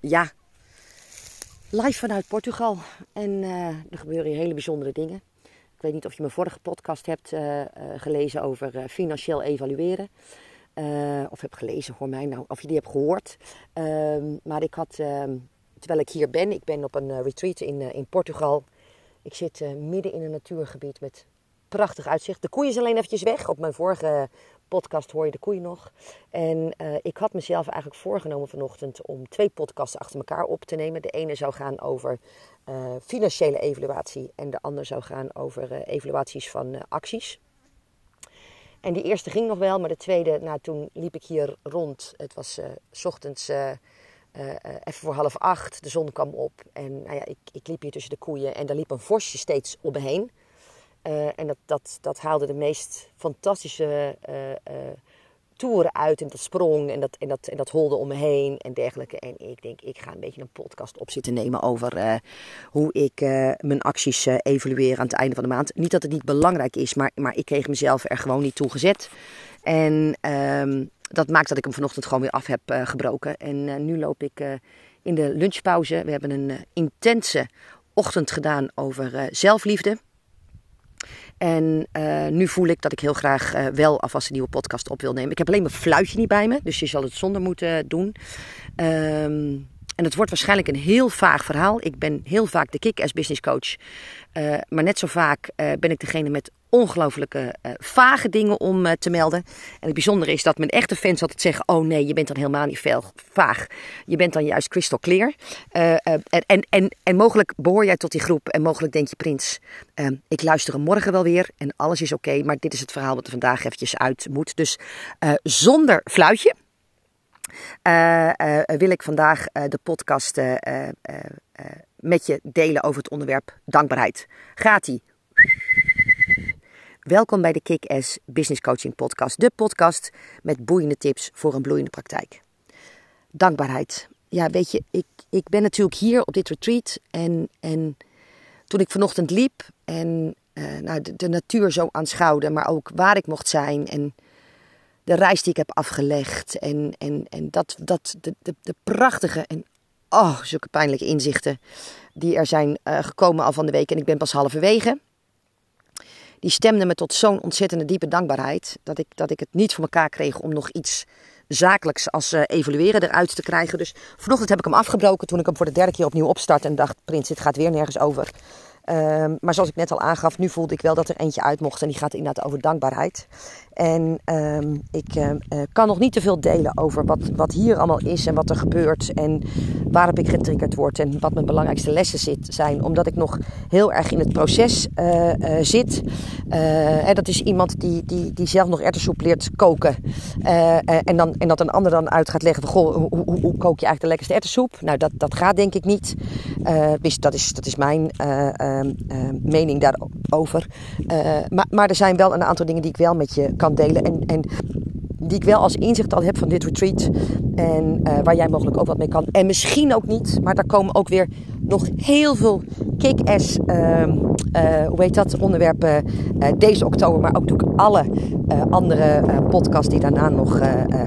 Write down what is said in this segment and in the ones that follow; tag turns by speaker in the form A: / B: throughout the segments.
A: ja, live vanuit Portugal. En uh, er gebeuren hier hele bijzondere dingen. Ik weet niet of je mijn vorige podcast hebt uh, uh, gelezen over financieel evalueren. of heb gelezen, voor mij nou, of je die hebt gehoord. Ehm, maar ik had, ehm, terwijl ik hier ben, ik ben op een retreat in, in Portugal. Ik zit midden in een natuurgebied met prachtig uitzicht. De koeien is alleen eventjes weg. Op mijn vorige podcast hoor je de koeien nog. En uh, ik had mezelf eigenlijk voorgenomen vanochtend om twee podcasts achter elkaar op te nemen. De ene zou gaan over uh, financiële evaluatie en de andere zou gaan over uh, evaluaties van acties. En die eerste ging nog wel, maar de tweede, nou toen liep ik hier rond. Het was s ochtends even voor half acht, de zon kwam op. En nou ja, ik, ik liep hier tussen de koeien en daar liep een vosje steeds op me heen. Uh, en dat, dat, dat haalde de meest fantastische uh, uh, toeren uit. En dat sprong en dat, en, dat, en dat holde om me heen en dergelijke. En ik denk, ik ga een beetje een podcast op zitten nemen over hoe ik mijn acties evalueer aan het einde van de maand. Niet dat het niet belangrijk is, maar, maar ik kreeg mezelf er gewoon niet toe gezet. En um, dat maakt dat ik hem vanochtend gewoon weer af heb gebroken. En nu loop ik in de lunchpauze. We hebben een intense ochtend gedaan over zelfliefde. En uh, nu voel ik dat ik heel graag uh, wel alvast een nieuwe podcast op wil nemen. Ik heb alleen mijn fluitje niet bij me, dus je zal het zonder moeten doen. Um, en het wordt waarschijnlijk een heel vaag verhaal. Ik ben heel vaak de kick-ass business coach. Uh, maar net zo vaak ben ik degene met ongelooflijke uh, vage dingen om uh, te melden. En het bijzondere is dat mijn echte fans altijd zeggen: Oh nee, je bent dan helemaal niet veel vaag. Je bent dan juist crystal clear. Uh, en, en, en, en mogelijk behoor jij tot die groep. En mogelijk denk je: Prins, ehm, ik luister hem morgen wel weer. En alles is oké. Maar dit is het verhaal wat er vandaag eventjes uit moet. Dus zonder fluitje. wil ik vandaag de podcast met je delen over het onderwerp dankbaarheid. Gaat-ie? Welkom bij de Kick-Ass Business Coaching Podcast. De podcast met boeiende tips voor een bloeiende praktijk. Dankbaarheid. Ja, weet je, ik, ik ben natuurlijk hier op dit retreat. En, en toen ik vanochtend liep en uh, nou, de, natuur zo aanschouwde, maar ook waar ik mocht zijn. En de reis die ik heb afgelegd. En, en, en dat, dat de, de, de prachtige en oh, zulke pijnlijke inzichten die er zijn uh, gekomen al van de week. En ik ben pas halverwege die stemde me tot zo'n ontzettende diepe dankbaarheid. Dat ik, dat ik het niet voor elkaar kreeg om nog iets zakelijks als uh, evalueren eruit te krijgen. Dus vanochtend heb ik hem afgebroken toen ik hem voor de derde keer opnieuw opstart. En dacht, Prins, dit gaat weer nergens over. Um, maar zoals ik net al aangaf, nu voelde ik wel dat er eentje uit mocht. En die gaat inderdaad over dankbaarheid. En um, ik uh, kan nog niet te veel delen over wat, wat hier allemaal is en wat er gebeurt. En waarop ik getriggerd word en wat mijn belangrijkste lessen zit, zijn. Omdat ik nog heel erg in het proces uh, zit. en dat is iemand die, die, die zelf nog erwtensoep leert koken. en, dan, en dat een ander dan uit gaat leggen van, goh, hoe, hoe, hoe kook je eigenlijk de lekkerste erwtensoep? Nou, dat, dat gaat denk ik niet. dat is, dat is mijn mening daarover. maar, maar er zijn wel een aantal dingen die ik wel met je kan delen. En, en die ik wel als inzicht al heb van dit retreat. En uh, waar jij mogelijk ook wat mee kan. En misschien ook niet. Maar daar komen ook weer nog heel veel kick-ass, uh, hoe heet dat, onderwerpen deze oktober. Maar ook natuurlijk alle andere podcasts die daarna nog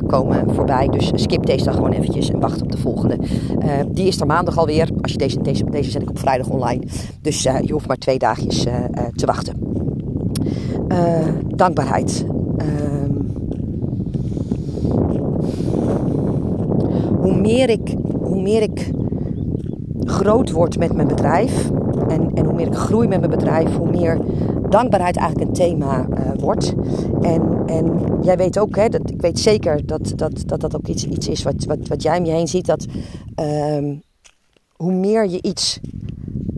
A: komen voorbij. Dus skip deze dan gewoon eventjes en wacht op de volgende. die is er maandag alweer. Als je deze, deze, deze zet ik op vrijdag online. Dus je hoeft maar twee dagjes te wachten. dankbaarheid. Ehm, hoe meer ik, hoe meer ik groot word met mijn bedrijf en, en hoe meer ik groei met mijn bedrijf, hoe meer dankbaarheid eigenlijk een thema uh, wordt. En, en jij weet ook, hè, dat, ik weet zeker dat dat, dat, dat ook iets, iets is wat, wat, wat jij om je heen ziet, dat uh, hoe meer je iets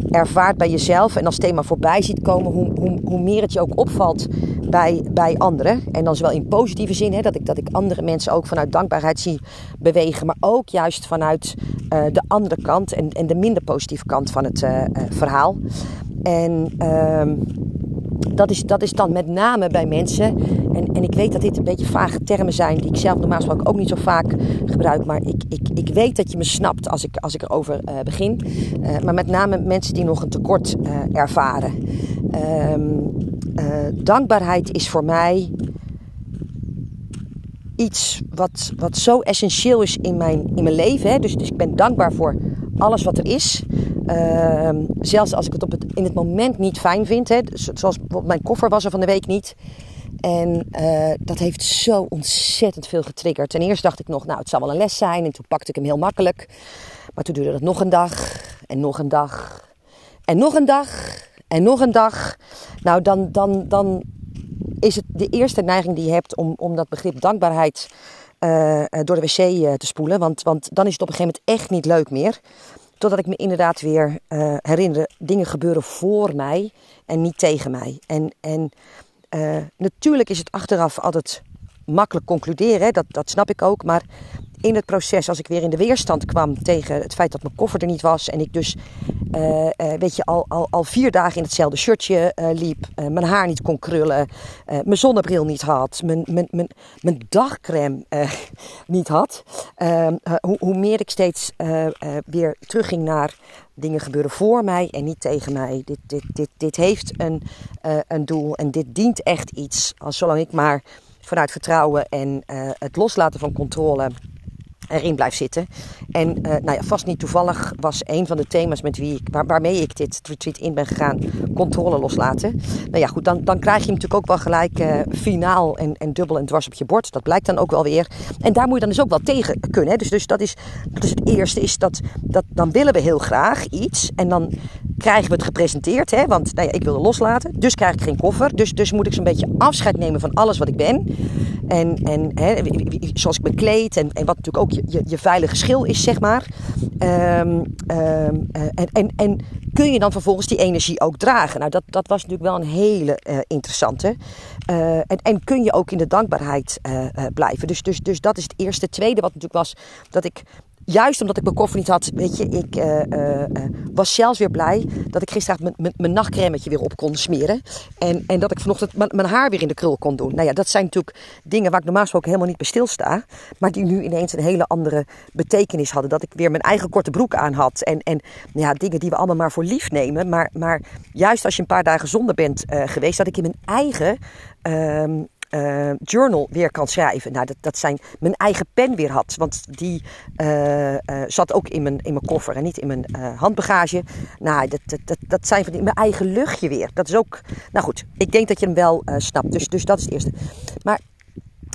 A: ervaart bij jezelf en als thema voorbij ziet komen, hoe, hoe, hoe meer het je ook opvalt bij, bij anderen. En dan zowel in positieve zin, hè, dat, ik, dat ik andere mensen ook vanuit dankbaarheid zie bewegen, maar ook juist vanuit uh, de andere kant en, en de minder positieve kant van het uh, verhaal. En uh, dat, is, dat is dan met name bij mensen. En, en ik weet dat dit een beetje vage termen zijn die ik zelf normaal gesproken ook niet zo vaak gebruik. Maar ik, ik, ik weet dat je me snapt als ik, als ik erover uh, begin. Maar met name mensen die nog een tekort ervaren. Um, dankbaarheid is voor mij iets wat, wat zo essentieel is in mijn, in mijn leven. Hè? Dus, dus ik ben dankbaar voor alles wat er is. Ehm, zelfs als ik het, op het in het moment niet fijn vind. Hè? Zoals bijvoorbeeld mijn koffer was er van de week niet. En uh, dat heeft zo ontzettend veel getriggerd. Ten eerste dacht ik nog, nou het zal wel een les zijn. En toen pakte ik hem heel makkelijk. Maar toen duurde het nog een dag. En nog een dag. En nog een dag. En nog een dag. Nou, dan, dan, dan is het de eerste neiging die je hebt om, om dat begrip dankbaarheid uh, door de wc uh, te spoelen. Want, want dan is het op een gegeven moment echt niet leuk meer. Totdat ik me inderdaad weer uh, herinner, dingen gebeuren voor mij en niet tegen mij. En, en natuurlijk is het achteraf altijd makkelijk concluderen, dat, dat snap ik ook. Maar in het proces, als ik weer in de weerstand kwam tegen het feit dat mijn koffer er niet was. En ik dus, uh, uh, weet je, al, al, al vier dagen in hetzelfde shirtje uh, liep. mijn haar niet kon krullen. mijn zonnebril niet had. Mijn, mijn, mijn, mijn dagcreme niet had. Ehm, hoe, hoe, meer ik steeds weer terugging naar dingen gebeuren voor mij en niet tegen mij. Dit, dit, dit, dit heeft een, een doel en dit dient echt iets. Als zolang ik maar vanuit vertrouwen en het loslaten van controle erin blijft zitten. En uh, nou ja, vast niet toevallig was een van de thema's met wie waarmee ik dit retreat in ben gegaan, controle loslaten. Nou ja, goed, dan, dan krijg je hem natuurlijk ook wel gelijk uh, finaal en, en dubbel en dwars op je bord. Dat blijkt dan ook wel weer. En daar moet je dan dus ook wel tegen kunnen. Hè? Dus, dus dat, is, dat is het eerste, is dat, dat dan willen we heel graag iets. En dan krijgen we het gepresenteerd. Hè? Want nou ja, ik wilde loslaten, dus krijg ik geen koffer. Dus, dus moet ik zo'n beetje afscheid nemen van alles wat ik ben. En, en hè, zoals ik me kleed en, en wat natuurlijk ook je, je, veilige schil is, zeg maar. Um, um, en, en, en kun je dan vervolgens die energie ook dragen? Nou, dat, dat was natuurlijk wel een hele uh, interessante. Uh, en, en kun je ook in de dankbaarheid blijven? Dus, dus, dus dat is het eerste. tweede wat natuurlijk was dat ik juist omdat ik mijn koffer niet had, weet je, ik uh, uh, was zelfs weer blij dat ik gisteren mijn nachtcremetje weer op kon smeren. En, en dat ik vanochtend mijn haar weer in de krul kon doen. Nou ja, dat zijn natuurlijk dingen waar ik normaal gesproken helemaal niet bij stilsta. Maar die nu ineens een hele andere betekenis hadden. Dat ik weer mijn eigen korte broek aan had. En, en ja, dingen die we allemaal maar voor lief nemen. Maar, maar juist als je een paar dagen zonder bent geweest, dat ik in mijn eigen uh, journal weer kan schrijven. Nou, dat, dat zijn mijn eigen pen weer had. Want die uh, uh, zat ook in mijn, in mijn koffer en niet in mijn handbagage. Nou, dat, dat, dat, dat zijn van die, mijn eigen luchtje weer. Dat is ook. Nou goed, ik denk dat je hem wel snapt. Dus, dus dat is het eerste. Maar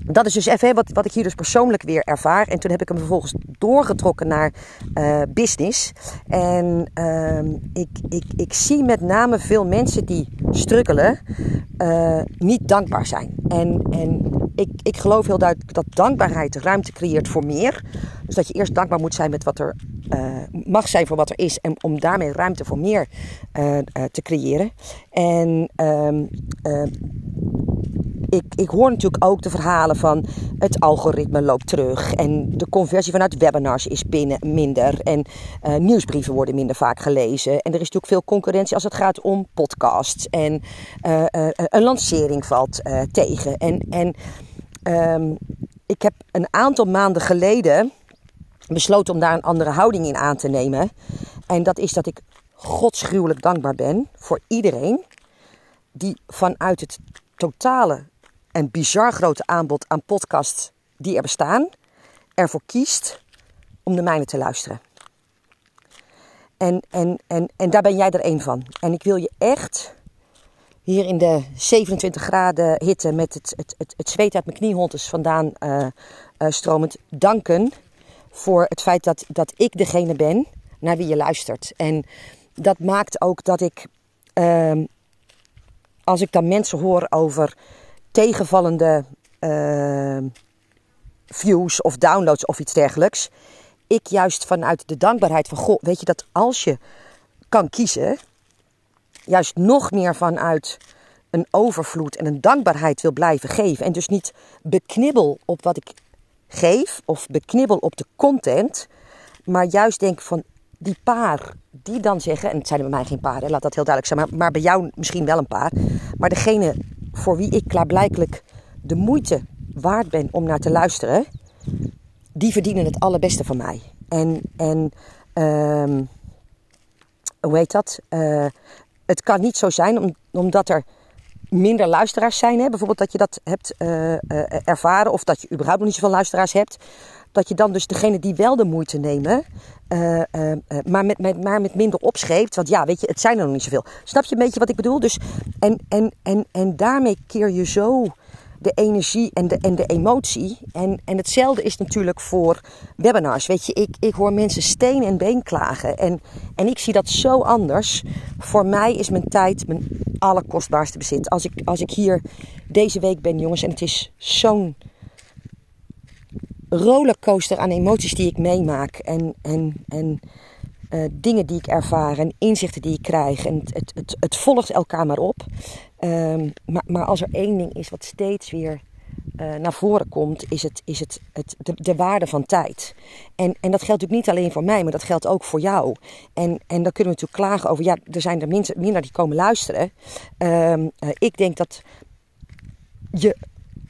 A: dat is dus even wat, wat ik hier dus persoonlijk weer ervaar. En toen heb ik hem vervolgens doorgetrokken naar uh, business. En uh, ik, ik, ik zie met name veel mensen die strukkelen, uh, niet dankbaar zijn. En, en ik, ik geloof heel duidelijk dat dankbaarheid ruimte creëert voor meer. Dus dat je eerst dankbaar moet zijn met wat er uh, mag zijn voor wat er is. En om daarmee ruimte voor meer te creëren. En ehm, ik, ik hoor natuurlijk ook de verhalen van het algoritme loopt terug. En de conversie vanuit webinars is binnen minder. En uh, nieuwsbrieven worden minder vaak gelezen. En er is natuurlijk veel concurrentie als het gaat om podcasts. En uh, uh, een lancering valt tegen. En, en um, ik heb een aantal maanden geleden besloten om daar een andere houding in aan te nemen. En dat is dat ik godsgruwelijk dankbaar ben voor iedereen die vanuit het totale en bizar grote aanbod aan podcasts die er bestaan, ervoor kiest om de mijne te luisteren. En, en, en, en daar ben jij er één van. En ik wil je echt hier in de 27 graden hitte met het, het, het, het zweet uit mijn knieholtes vandaan uh, uh, stromend danken voor het feit dat, dat ik degene ben naar wie je luistert. En dat maakt ook dat ik, uh, als ik dan mensen hoor over tegenvallende uh, views of downloads of iets dergelijks. Ik juist vanuit de dankbaarheid van goh, weet je dat als je kan kiezen, juist nog meer vanuit een overvloed en een dankbaarheid wil blijven geven. En dus niet beknibbel op wat ik geef of beknibbel op de content, maar juist denk van die paar die dan zeggen, en het zijn er bij mij geen paar, laat dat heel duidelijk zijn, maar, maar bij jou misschien wel een paar, maar degene voor wie ik klaarblijkelijk de moeite waard ben om naar te luisteren, die verdienen het allerbeste van mij. En, en uh, hoe heet dat? Uh, het kan niet zo zijn om, omdat er minder luisteraars zijn. Hè? Bijvoorbeeld dat je dat hebt ervaren of dat je überhaupt nog niet zoveel luisteraars hebt. Dat je dan dus degene die wel de moeite nemen, maar, met, met, maar met minder opscheept. Want ja, weet je, het zijn er nog niet zoveel. Snap je een beetje wat ik bedoel? Dus, en, en, en, en daarmee keer je zo de energie en de, en de emotie. En, en hetzelfde is natuurlijk voor webinars. Weet je, ik, ik hoor mensen steen en been klagen. En, en ik zie dat zo anders. Voor mij is mijn tijd mijn allerkostbaarste bezit. Als ik, als ik hier deze week ben, jongens, en het is zo'n rollercoaster aan emoties die ik meemaak. En, en, en uh, dingen die ik ervaar en inzichten die ik krijg. En het, het, het, volgt elkaar maar op. Um, maar, maar, als er één ding is wat steeds weer uh, naar voren komt, is, het, is het, het, de, de, waarde van tijd. En, en dat geldt natuurlijk niet alleen voor mij, maar dat geldt ook voor jou. En, en dan kunnen we natuurlijk klagen over, ja, er zijn er minder, minder die komen luisteren. Um, uh, ik denk dat je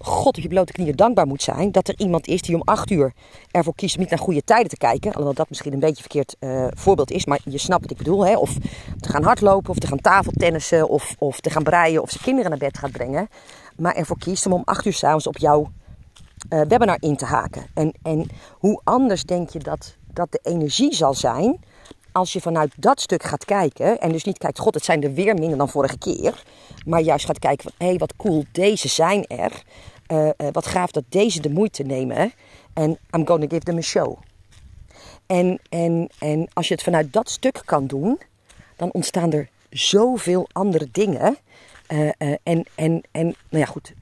A: God op je blote knieën dankbaar moet zijn dat er iemand is die om acht uur ervoor kiest om niet naar goede tijden te kijken. Alhoewel dat misschien een beetje verkeerd uh, voorbeeld is, maar je snapt wat ik bedoel. Hè? Of te gaan hardlopen, of te gaan tafeltennissen, of, of te gaan breien, of zijn kinderen naar bed gaat brengen. Maar ervoor kiest om om acht uur s'avonds op jouw uh, webinar in te haken. En, en hoe anders denk je dat, dat de energie zal zijn als je vanuit dat stuk gaat kijken en dus niet kijkt, god, het zijn er weer minder dan vorige keer, maar juist gaat kijken van, hé, hey, wat cool, deze zijn er. Uh, uh, wat gaaf dat deze de moeite nemen. En I'm gonna give them a show. En, en, en als je het vanuit dat stuk kan doen, dan ontstaan er zoveel andere dingen. Uh, en, en, en, nou ja, goed,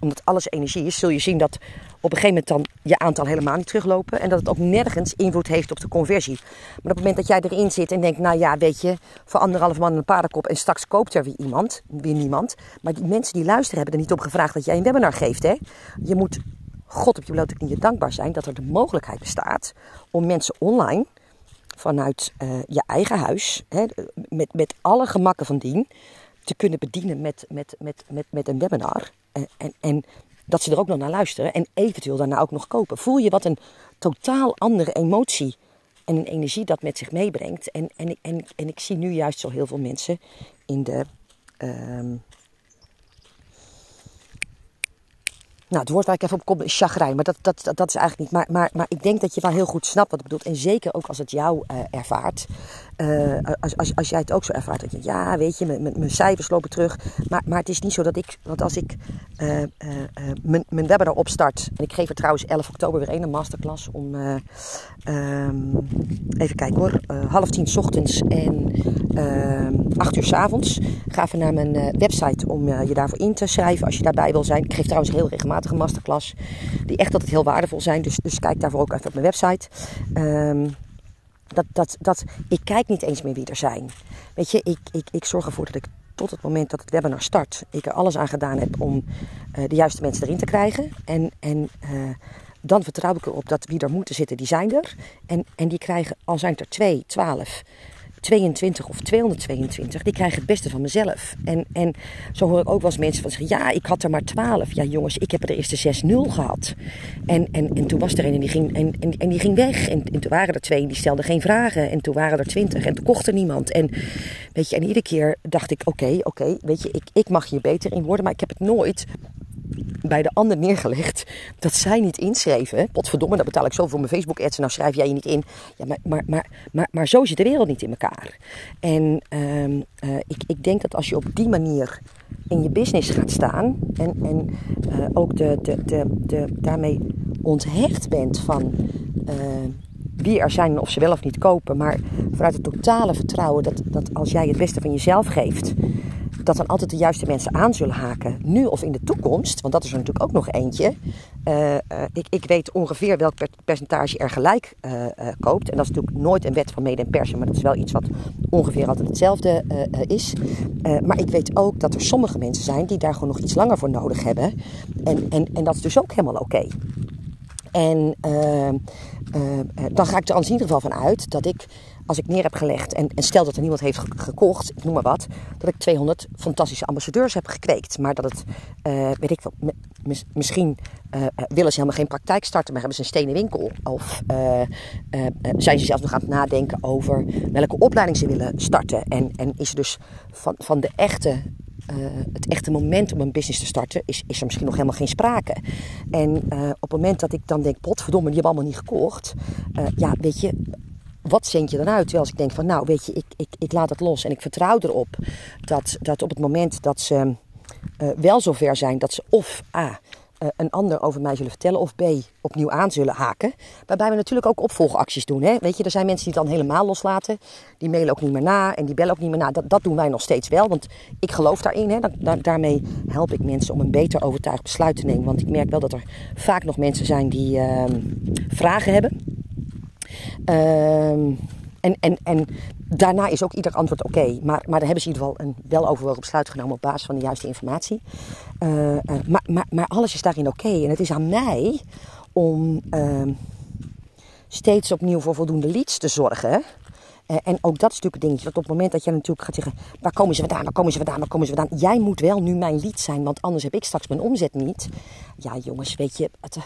A: omdat alles energie is, zul je zien dat op een gegeven moment dan je aantal helemaal niet teruglopen. En dat het ook nergens invloed heeft op de conversie. Maar op het moment dat jij erin zit en denkt, nou ja, weet je, voor anderhalf man een paardenkop en straks koopt er weer iemand, weer niemand. Maar die mensen die luisteren hebben er niet op gevraagd dat jij een webinar geeft. Hè? Je moet God op je blote knieën dankbaar zijn dat er de mogelijkheid bestaat om mensen online vanuit uh, je eigen huis, hè, met, met alle gemakken van dien, te kunnen bedienen met, met, met, met, met een webinar. En, en, en dat ze er ook nog naar luisteren en eventueel daarna ook nog kopen. Voel je wat een totaal andere emotie en een energie dat met zich meebrengt. En, en, en, en ik zie nu juist zo heel veel mensen in de um, Nou, het woord waar ik even op kom is chagrijn, maar dat, dat, dat, is eigenlijk niet. Maar, maar, maar ik denk dat je wel heel goed snapt wat ik bedoel. En zeker ook als het jou uh, ervaart. Uh, als, als, als jij het ook zo ervaart. Dat je, ja, weet je, mijn cijfers lopen terug. Maar, maar het is niet zo dat ik, want als ik uh, mijn, mijn webinar opstart. En ik geef er trouwens 11 oktober weer een, een masterclass om, um, even kijken hoor, half tien ochtends en ehm, acht uur s avonds. Ga even naar mijn website om je daarvoor in te schrijven als je daarbij wil zijn. Ik geef trouwens heel regelmatig regelmatige masterclass. Die echt altijd heel waardevol zijn. Dus, dus kijk daarvoor ook even op mijn website. Um, dat, dat, dat, ik kijk niet eens meer wie er zijn. Weet je, ik, ik, ik zorg ervoor dat ik tot het moment dat het webinar start, ik er alles aan gedaan heb om uh, de juiste mensen erin te krijgen. En, en dan vertrouw ik erop dat wie er moeten zitten, die zijn er. En, en die krijgen, al zijn er twee, twaalf, 22 of 222, die krijgen het beste van mezelf. En, en zo hoor ik ook wel eens mensen van zeggen, ja, ik had er maar 12. Ja jongens, ik heb er de eerste 6-0 gehad. En, en, en toen was er een en die ging, en, en, en die ging weg. En, en toen waren er twee die stelden geen vragen. En toen waren er 20 en toen kocht er niemand. En, weet je, en iedere keer dacht ik, oké, oké, weet je, ik, ik mag hier beter in worden. Maar ik heb het nooit bij de ander neergelegd dat zij niet inschreven. Potverdomme, dan betaal ik zoveel voor mijn Facebook ads en nou schrijf jij je niet in. Ja, maar, maar, maar, maar, maar zo zit de wereld niet in elkaar. En uh, uh, ik, ik denk dat als je op die manier in je business gaat staan en, en uh, ook de, de, de, de, daarmee onthecht bent van uh, wie er zijn of ze wel of niet kopen, maar vanuit het totale vertrouwen dat, dat als jij het beste van jezelf geeft, dat dan altijd de juiste mensen aan zullen haken, nu of in de toekomst. Want dat is er natuurlijk ook nog eentje. Uh, uh, ik, ik, weet ongeveer welk percentage er gelijk uh, koopt. En dat is natuurlijk nooit een wet van mede en persen, maar dat is wel iets wat ongeveer altijd hetzelfde is. maar ik weet ook dat er sommige mensen zijn die daar gewoon nog iets langer voor nodig hebben. En, en, en dat is dus ook helemaal oké. En dan ga ik er in ieder geval van uit dat ik als ik neer heb gelegd en, en stel dat er niemand heeft gekocht, ik noem maar wat, dat ik 200 fantastische ambassadeurs heb gekweekt. Maar dat het, uh, weet ik wel, misschien uh, willen ze helemaal geen praktijk starten, maar hebben ze een stenen winkel. Of zijn ze zelfs nog aan het nadenken over welke opleiding ze willen starten. En, en is er dus van, van de echte het echte moment om een business te starten, is, is er misschien nog helemaal geen sprake. En op het moment dat ik dan denk, potverdomme, die hebben allemaal niet gekocht. ja, weet je, wat zend je dan uit? Terwijl als ik denk van, nou weet je, ik, ik, ik laat het los en ik vertrouw erop dat, dat op het moment dat ze uh, wel zover zijn dat ze of A, uh, een ander over mij zullen vertellen, of B, opnieuw aan zullen haken. Waarbij we natuurlijk ook opvolgacties doen. Hè? Weet je, er zijn mensen die het dan helemaal loslaten. Die mailen ook niet meer na en die bellen ook niet meer na. Dat, dat doen wij nog steeds wel, want ik geloof daarin. Hè? Daarmee help ik mensen om een beter overtuigd besluit te nemen. Want ik merk wel dat er vaak nog mensen zijn die uh, vragen hebben. Ehm, en, en, en daarna is ook ieder antwoord oké. maar, maar daar hebben ze in ieder geval een weloverwogen besluit genomen op basis van de juiste informatie. Uh, maar, maar, maar alles is daarin oké. En het is aan mij om uh, steeds opnieuw voor voldoende leads te zorgen. Uh, en ook dat een dingetje. Dat op het moment dat je natuurlijk gaat zeggen: waar komen ze vandaan, waar komen ze vandaan, waar komen ze vandaan. Jij moet wel nu mijn lead zijn, want anders heb ik straks mijn omzet niet. Ja, jongens, weet je, het,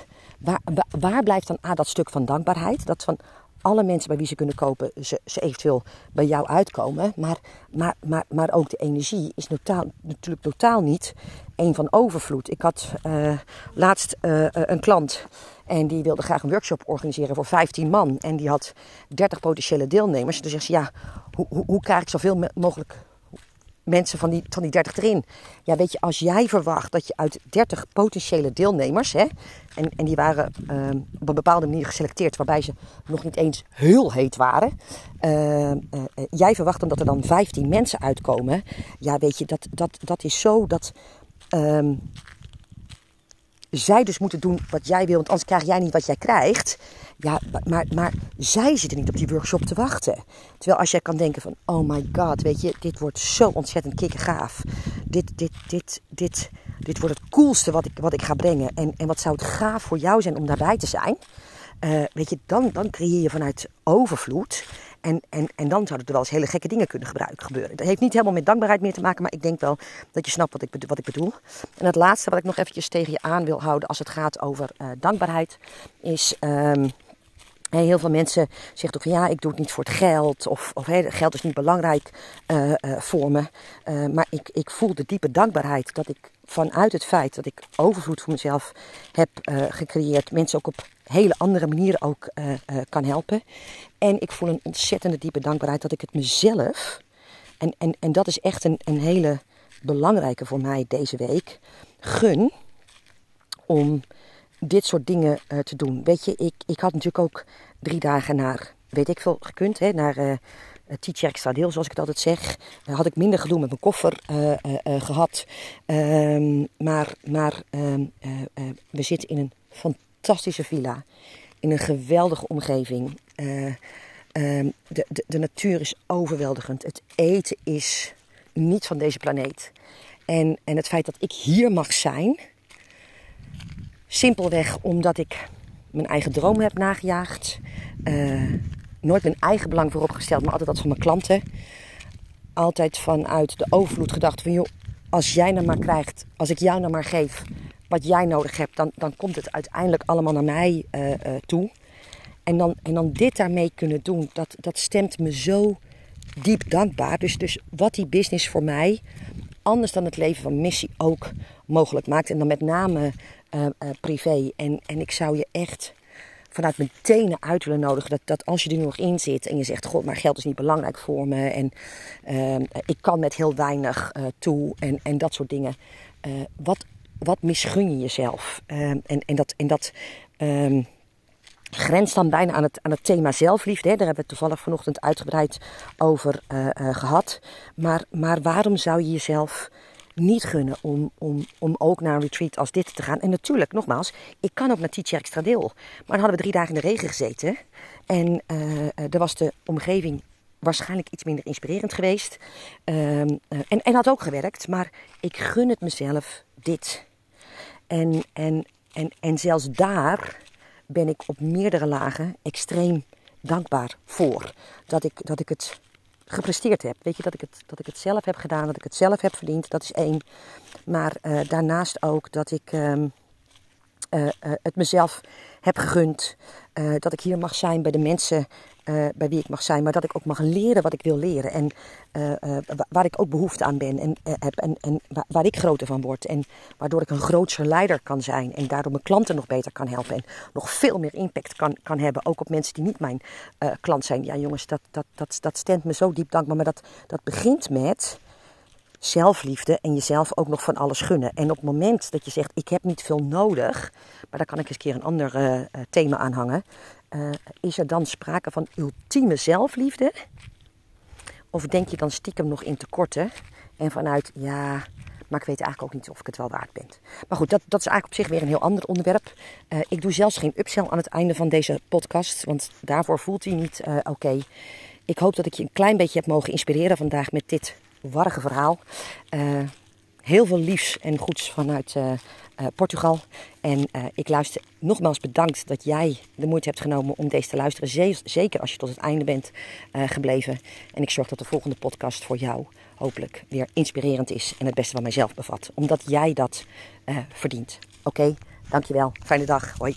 A: waar, blijft dan A dat stuk van dankbaarheid? Dat van alle mensen bij wie ze kunnen kopen, ze, ze eventueel bij jou uitkomen. Maar, maar, maar, maar ook de energie is totaal, natuurlijk totaal niet een van overvloed. Ik had uh, laatst een klant en die wilde graag een workshop organiseren voor 15 man. En die had 30 potentiële deelnemers. Dus zegt ze, ja, hoe, hoe, hoe krijg ik zoveel mogelijk mensen van die, van die 30 erin. Ja, weet je, als jij verwacht dat je uit 30 potentiële deelnemers, hè, en, en die waren uh, op een bepaalde manier geselecteerd, waarbij ze nog niet eens heel heet waren. Uh, uh, jij verwacht dan dat er dan 15 mensen uitkomen. Ja, weet je, dat, dat, dat is zo dat. Ehm, zij dus moeten doen wat jij wil, want anders krijg jij niet wat jij krijgt. Ja, maar, maar zij zitten niet op die workshop te wachten. Terwijl als jij kan denken van, oh my god, weet je, dit wordt zo ontzettend kikkergaaf. Dit, dit, dit, dit, dit wordt het coolste wat ik, wat ik ga brengen. En, en wat zou het gaaf voor jou zijn om daarbij te zijn. Uh, weet je, dan, dan creëer je vanuit overvloed. En, en, en dan zouden er wel eens hele gekke dingen kunnen gebeuren. Dat heeft niet helemaal met dankbaarheid meer te maken, maar ik denk wel dat je snapt wat ik, wat ik bedoel. En het laatste wat ik nog eventjes tegen je aan wil houden als het gaat over uh, dankbaarheid, is. Um, Heel veel mensen zeggen toch ja, ik doe het niet voor het geld. Of, of geld is niet belangrijk uh, uh, voor me. Maar ik, ik voel de diepe dankbaarheid dat ik vanuit het feit dat ik overvloed voor mezelf heb gecreëerd. Mensen ook op hele andere manieren ook kan helpen. En ik voel een ontzettende diepe dankbaarheid dat ik het mezelf. En, en, en dat is echt een, een hele belangrijke voor mij deze week. Gun om dit soort dingen uh, te doen. Weet je, ik, ik had natuurlijk ook drie dagen naar, weet ik veel, gekund, hè, naar uh, Teacher zoals ik het altijd zeg. Had ik minder gedoe met mijn koffer gehad. Um, maar maar um, we zitten in een fantastische villa. In een geweldige omgeving. Um, de, de, de natuur is overweldigend. Het eten is niet van deze planeet. En, en het feit dat ik hier mag zijn Simpelweg omdat ik mijn eigen droom heb nagejaagd. Uh, nooit mijn eigen belang voorop gesteld, maar altijd dat van mijn klanten. Altijd vanuit de overvloed gedacht van joh, als jij nou maar krijgt, als ik jou nou maar geef wat jij nodig hebt, dan, dan komt het uiteindelijk allemaal naar mij uh, uh, toe. En dan, en dan dit daarmee kunnen doen, dat, dat stemt me zo diep dankbaar. Dus, dus wat die business voor mij, anders dan het leven van missie ook mogelijk maakt. En dan met name uh, privé. En, en ik zou je echt vanuit mijn tenen uit willen nodigen dat, dat als je er nog in zit en je zegt: God, maar geld is niet belangrijk voor me en ik kan met heel weinig toe en, en dat soort dingen. Wat, wat misgun je jezelf? Ehm, en, en dat, en dat um, grenst dan bijna aan het, aan het thema zelfliefde. Hè? Daar hebben we het toevallig vanochtend uitgebreid over gehad. Maar, maar waarom zou je jezelf niet gunnen om, om, om ook naar een retreat als dit te gaan. En natuurlijk, nogmaals, ik kan ook naar Teacher Extra Deel. Maar dan hadden we drie dagen in de regen gezeten. En uh, er was de omgeving waarschijnlijk iets minder inspirerend geweest. Uh, en, en had ook gewerkt. Maar ik gun het mezelf dit. En, en, en, en zelfs daar ben ik op meerdere lagen extreem dankbaar voor. Dat ik, dat ik het gepresteerd heb. Weet je, dat ik, het, dat ik het zelf heb gedaan, dat ik het zelf heb verdiend, dat is één. Maar uh, daarnaast ook dat ik uh, uh, het mezelf heb gegund. Dat ik hier mag zijn bij de mensen uh, bij wie ik mag zijn, maar dat ik ook mag leren wat ik wil leren. En uh, waar ik ook behoefte aan ben en heb en, en waar, ik groter van word. En waardoor ik een grootser leider kan zijn en daardoor mijn klanten nog beter kan helpen. En nog veel meer impact kan, kan hebben, ook op mensen die niet mijn klant zijn. Ja jongens, dat, dat, dat, dat stemt me zo diep dankbaar. Maar dat, dat begint met zelfliefde en jezelf ook nog van alles gunnen. En op het moment dat je zegt, ik heb niet veel nodig, maar daar kan ik eens een keer een ander uh, thema aan hangen. Uh, is er dan sprake van ultieme zelfliefde? Of denk je dan stiekem nog in tekorten? En vanuit, ja, maar ik weet eigenlijk ook niet of ik het wel waard ben. Maar goed, dat, dat is eigenlijk op zich weer een heel ander onderwerp. Ik doe zelfs geen upsell aan het einde van deze podcast, want daarvoor voelt hij niet oké. Ik hoop dat ik je een klein beetje heb mogen inspireren vandaag met dit warrige verhaal. Uh, heel veel liefs en goeds vanuit uh, uh, Portugal. En ik luister nogmaals bedankt dat jij de moeite hebt genomen om deze te luisteren. Zeker als je tot het einde bent gebleven. En ik zorg dat de volgende podcast voor jou hopelijk weer inspirerend is en het beste van mijzelf bevat. Omdat jij dat verdient. Oké, dankjewel. Fijne dag. Hoi.